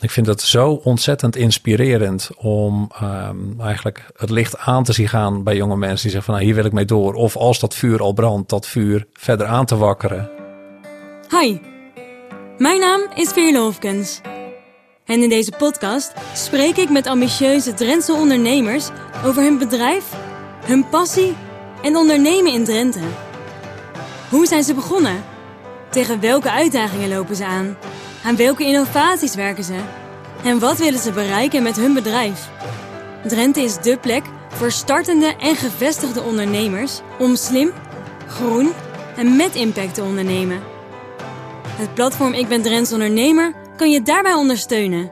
Ik vind het zo ontzettend inspirerend om um, eigenlijk het licht aan te zien gaan bij jonge mensen die zeggen van nou, hier wil ik mee door. Of als dat vuur al brandt, dat vuur verder aan te wakkeren. Hi, mijn naam is Veerle Hofkens. En in deze podcast spreek ik met ambitieuze Drentse ondernemers over hun bedrijf, hun passie en ondernemen in Drenthe. Hoe zijn ze begonnen? Tegen welke uitdagingen lopen ze aan? Aan welke innovaties werken ze? En wat willen ze bereiken met hun bedrijf? Drenthe is dé plek voor startende en gevestigde ondernemers om slim, groen en met impact te ondernemen. Het platform Ik ben Drents Ondernemer kan je daarbij ondersteunen.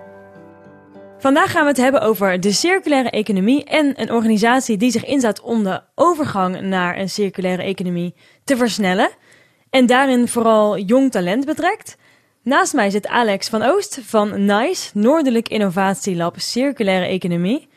Vandaag gaan we het hebben over de circulaire economie en een organisatie die zich inzet om de overgang naar een circulaire economie te versnellen en daarin vooral jong talent betrekt. Naast mij zit Alex van Oost van NICE, Noordelijk Innovatielab Circulaire Economie.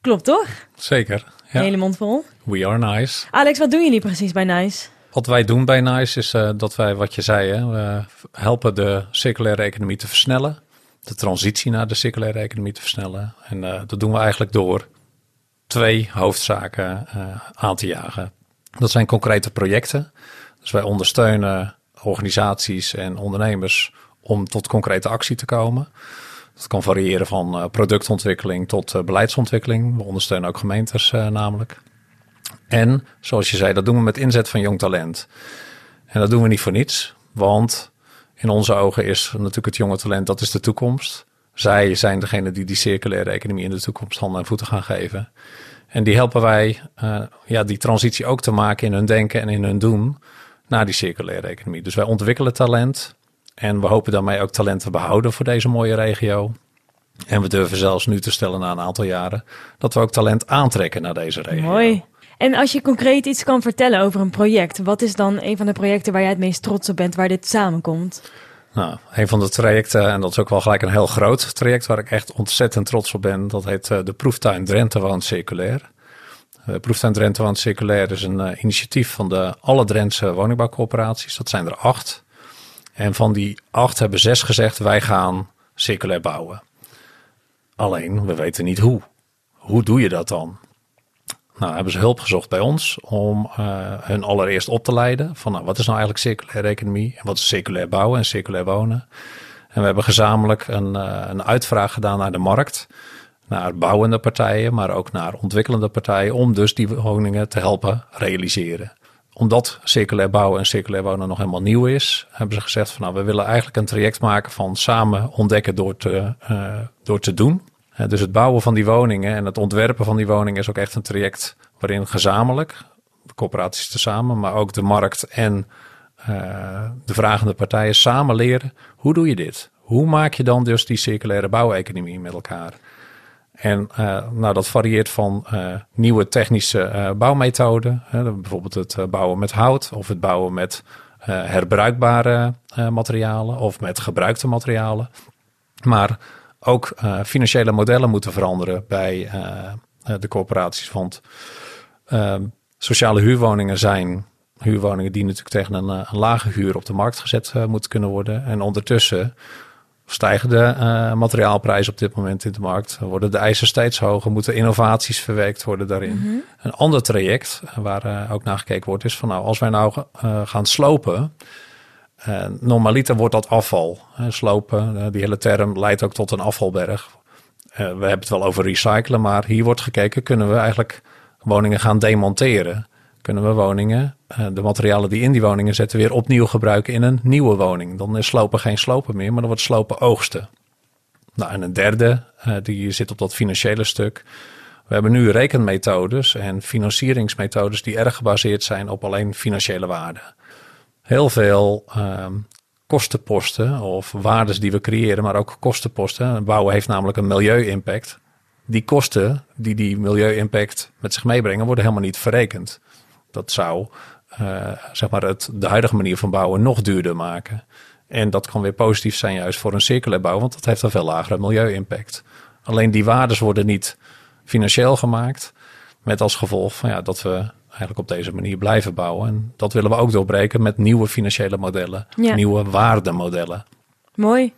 Klopt toch? Zeker. Ja. Hele mond vol. We are NICE. Alex, wat doen jullie precies bij NICE? Wat wij doen bij NICE is uh, dat wij, wat je zei, hè, we helpen de circulaire economie te versnellen. De transitie naar de circulaire economie te versnellen. En uh, dat doen we eigenlijk door twee hoofdzaken uh, aan te jagen. Dat zijn concrete projecten. Dus wij ondersteunen organisaties en ondernemers om tot concrete actie te komen. Dat kan variëren van productontwikkeling tot beleidsontwikkeling. We ondersteunen ook gemeentes namelijk. En zoals je zei, dat doen we met inzet van jong talent. En dat doen we niet voor niets, want in onze ogen is natuurlijk het jonge talent, dat is de toekomst. Zij zijn degene die die circulaire economie in de toekomst handen en voeten gaan geven. En die helpen wij ja, die transitie ook te maken in hun denken en in hun doen naar die circulaire economie. Dus wij ontwikkelen talent en we hopen daarmee ook talent te behouden voor deze mooie regio. En we durven zelfs nu te stellen na een aantal jaren dat we ook talent aantrekken naar deze regio. Mooi. En als je concreet iets kan vertellen over een project, wat is dan een van de projecten waar jij het meest trots op bent, waar dit samenkomt? Nou, een van de trajecten, en dat is ook wel gelijk een heel groot traject waar ik echt ontzettend trots op ben, dat heet uh, de Proeftuin Drenthe Woont Circulair. De uh, Proeftuin Drenthe Woont Circulair is een uh, initiatief van de alle Drentse woningbouwcorporaties. Dat zijn er acht. En van die acht hebben zes gezegd, wij gaan circulair bouwen. Alleen, we weten niet hoe. Hoe doe je dat dan? Nou, hebben ze hulp gezocht bij ons om uh, hun allereerst op te leiden van nou, wat is nou eigenlijk circulaire economie en wat is circulair bouwen en circulair wonen. En we hebben gezamenlijk een, een uitvraag gedaan naar de markt, naar bouwende partijen, maar ook naar ontwikkelende partijen, om dus die woningen te helpen realiseren. Omdat circulair bouwen en circulair wonen nog helemaal nieuw is, hebben ze gezegd van nou, we willen eigenlijk een traject maken van samen ontdekken door te, uh, door te doen dus het bouwen van die woningen en het ontwerpen van die woningen is ook echt een traject waarin gezamenlijk, de corporaties tezamen, maar ook de markt en uh, de vragende partijen samen leren hoe doe je dit? Hoe maak je dan dus die circulaire bouweconomie met elkaar? En uh, nou, dat varieert van uh, nieuwe technische bouwmethoden, bijvoorbeeld het bouwen met hout of het bouwen met herbruikbare materialen of met gebruikte materialen. Maar ook financiële modellen moeten veranderen bij de corporaties. Want uh, sociale huurwoningen zijn huurwoningen die natuurlijk tegen een, een lage huur op de markt gezet moeten kunnen worden. En ondertussen stijgen de materiaalprijzen op dit moment in de markt. Worden de eisen steeds hoger, moeten innovaties verwerkt worden daarin. Mm -hmm. Een ander traject waar ook naar gekeken wordt is van nou, als wij nou gaan slopen normaliter wordt dat afval. Slopen, die hele term leidt ook tot een afvalberg. we hebben het wel over recyclen, maar hier wordt gekeken, kunnen we eigenlijk woningen gaan demonteren? Kunnen we woningen, de materialen die in die woningen zitten, weer opnieuw gebruiken in een nieuwe woning? Dan is slopen geen slopen meer, maar dan wordt slopen oogsten. Nou, en een derde, die zit op dat financiële stuk. We hebben nu rekenmethodes en financieringsmethodes die erg gebaseerd zijn op alleen financiële waarden heel veel um, kostenposten of waardes die we creëren, maar ook kostenposten. Bouwen heeft namelijk een milieu-impact. Die kosten die die milieu-impact met zich meebrengen, worden helemaal niet verrekend. Dat zou uh, zeg maar het, de huidige manier van bouwen nog duurder maken. En dat kan weer positief zijn juist voor een circulair bouw, want dat heeft een veel lagere milieu-impact. Alleen die waardes worden niet financieel gemaakt, met als gevolg van ja, dat we eigenlijk op deze manier blijven bouwen. En dat willen we ook doorbreken met nieuwe financiële modellen, ja. nieuwe waardemodellen. Mooi.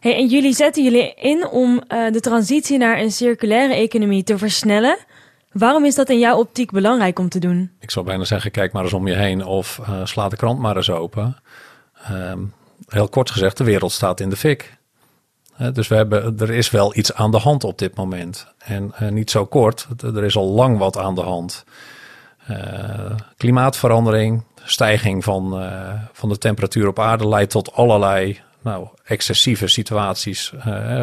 Hey, en jullie zetten jullie in om uh, de transitie naar een circulaire economie te versnellen. Waarom is dat in jouw optiek belangrijk om te doen? Ik zou bijna zeggen, kijk maar eens om je heen of uh, sla de krant maar eens open. Um, heel kort gezegd, de wereld staat in de fik. Dus we hebben, er is wel iets aan de hand op dit moment. En uh, niet zo kort, er is al lang wat aan de hand. klimaatverandering, stijging van, van de temperatuur op aarde leidt tot allerlei nou, excessieve situaties.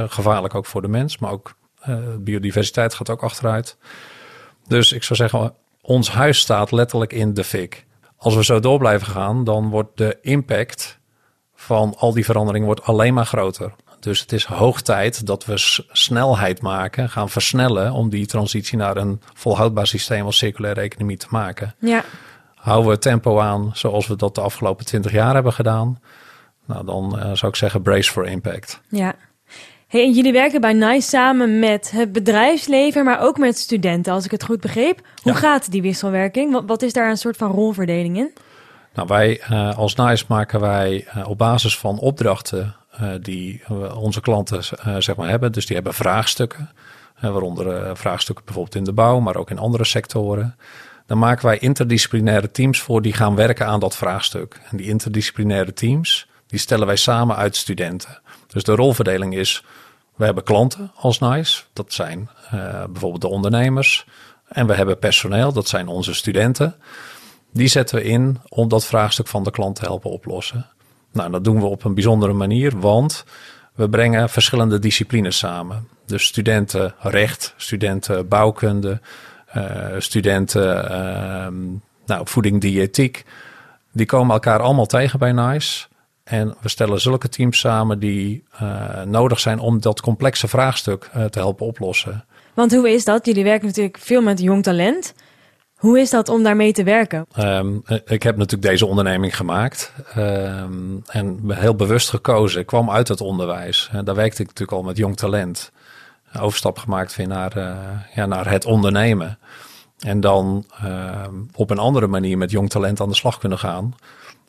gevaarlijk ook voor de mens, maar ook biodiversiteit gaat ook achteruit. Dus ik zou zeggen, ons huis staat letterlijk in de fik. Als we zo door blijven gaan, dan wordt de impact van al die veranderingen wordt alleen maar groter. Dus het is hoog tijd dat we snelheid maken, gaan versnellen om die transitie naar een volhoudbaar systeem als circulaire economie te maken. Ja. Houden we het tempo aan zoals we dat de afgelopen twintig jaar hebben gedaan, nou dan uh, zou ik zeggen brace for impact. Ja. Hey, en jullie werken bij NICE samen met het bedrijfsleven, maar ook met studenten, als ik het goed begreep. Hoe gaat die wisselwerking? Wat, wat, is daar een soort van rolverdeling in? Nou, wij uh, als NICE maken wij uh, op basis van opdrachten uh, die onze klanten zeg maar hebben. Dus die hebben vraagstukken, waaronder vraagstukken bijvoorbeeld in de bouw, maar ook in andere sectoren. Dan maken wij interdisciplinaire teams voor die gaan werken aan dat vraagstuk. En die interdisciplinaire teams, die stellen wij samen uit studenten. Dus de rolverdeling is, we hebben klanten als NICE, dat zijn uh, bijvoorbeeld de ondernemers. En we hebben personeel, dat zijn onze studenten. Die zetten we in om dat vraagstuk van de klant te helpen oplossen. Nou, dat doen we op een bijzondere manier, want we brengen verschillende disciplines samen. Dus studenten recht, studenten bouwkunde, uh, studenten uh, nou, voeding, diëtiek. Die komen elkaar allemaal tegen bij NICE. En we stellen zulke teams samen die uh, nodig zijn om dat complexe vraagstuk uh, te helpen oplossen. Want hoe is dat? Jullie werken natuurlijk veel met jong talent. Hoe is dat om daarmee te werken? Um, ik heb natuurlijk deze onderneming gemaakt um, en heel bewust gekozen. Ik kwam uit het onderwijs. En daar werkte ik natuurlijk al met jong talent. Overstap gemaakt weer naar, uh, ja, naar het ondernemen. En dan op een andere manier met jong talent aan de slag kunnen gaan.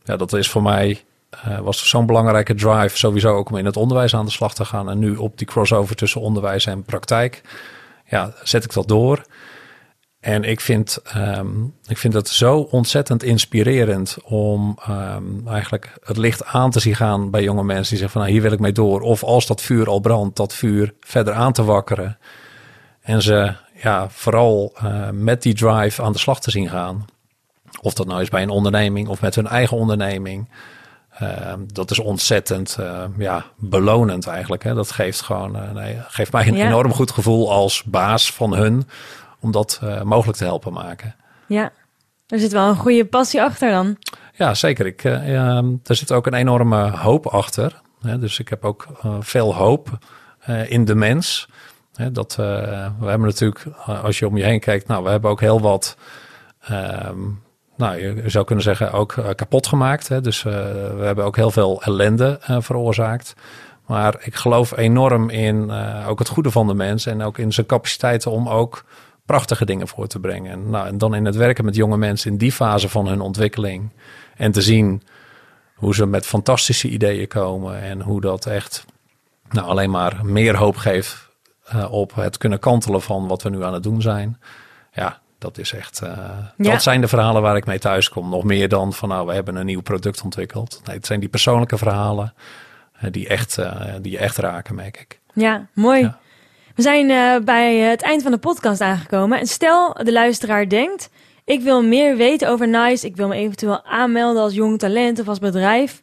Ja, dat is voor mij uh, was zo'n belangrijke drive sowieso ook om in het onderwijs aan de slag te gaan. En nu op die crossover tussen onderwijs en praktijk, ja, zet ik dat door. En ik vind, um, ik vind het zo ontzettend inspirerend om um, eigenlijk het licht aan te zien gaan bij jonge mensen die zeggen van nou, hier wil ik mee door. Of als dat vuur al brandt, dat vuur verder aan te wakkeren. En ze ja, vooral uh, met die drive aan de slag te zien gaan. Of dat nou is bij een onderneming of met hun eigen onderneming. Uh, dat is ontzettend uh, ja, belonend eigenlijk. Hè? Dat geeft, gewoon, uh, nee, geeft mij een ja. enorm goed gevoel als baas van hun om dat mogelijk te helpen maken. Ja, er zit wel een goede passie achter dan. Ja, zeker. Ik, ehm, er zit ook een enorme hoop achter. Hè? Dus ik heb ook veel hoop in de mens. Hè? Dat, we hebben natuurlijk, als je om je heen kijkt, nou, we hebben ook heel wat ehm, nou, je zou kunnen zeggen, ook uh, kapot gemaakt. Hè? Dus uh, we hebben ook heel veel ellende uh, veroorzaakt. Maar ik geloof enorm in ook het goede van de mens en ook in zijn capaciteiten om ook prachtige dingen voor te brengen. En, nou, en dan in het werken met jonge mensen in die fase van hun ontwikkeling en te zien hoe ze met fantastische ideeën komen en hoe dat echt nou, alleen maar meer hoop geeft op het kunnen kantelen van wat we nu aan het doen zijn. Ja, dat is echt. Uh, ja. Dat zijn de verhalen waar ik mee thuis kom. Nog meer dan van nou, we hebben een nieuw product ontwikkeld. Nee, het zijn die persoonlijke verhalen uh, die, echt, uh, die echt raken, merk ik. Ja, mooi. Ja. We zijn bij het eind van de podcast aangekomen. En stel de luisteraar denkt: ik wil meer weten over Nice. Ik wil me eventueel aanmelden als jong talent of als bedrijf.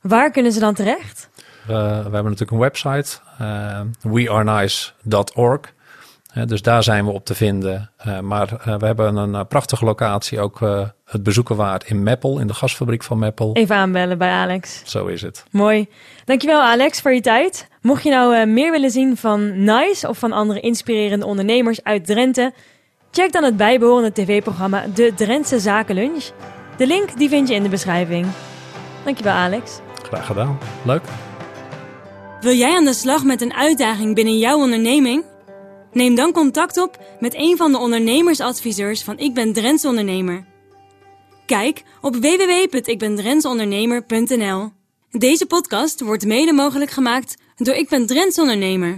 Waar kunnen ze dan terecht? we hebben natuurlijk een website, wearenice.org dus daar zijn we op te vinden. Uh, maar uh, we hebben een uh, prachtige locatie, ook het bezoeken waard in Meppel, in de gasfabriek van Meppel. Even aanbellen bij Alex. Zo is het. Mooi. Dankjewel Alex voor je tijd. Mocht je nou meer willen zien van NICE of van andere inspirerende ondernemers uit Drenthe, check dan het bijbehorende tv-programma De Drentse Zakenlunch. De link die vind je in de beschrijving. Dankjewel Alex. Graag gedaan. Leuk. Wil jij aan de slag met een uitdaging binnen jouw onderneming? Neem dan contact op met een van de ondernemersadviseurs van Ik ben Drents Ondernemer. Kijk op www.ikbendrentsondernemer.nl. Deze podcast wordt mede mogelijk gemaakt door Ik ben Drents ondernemer.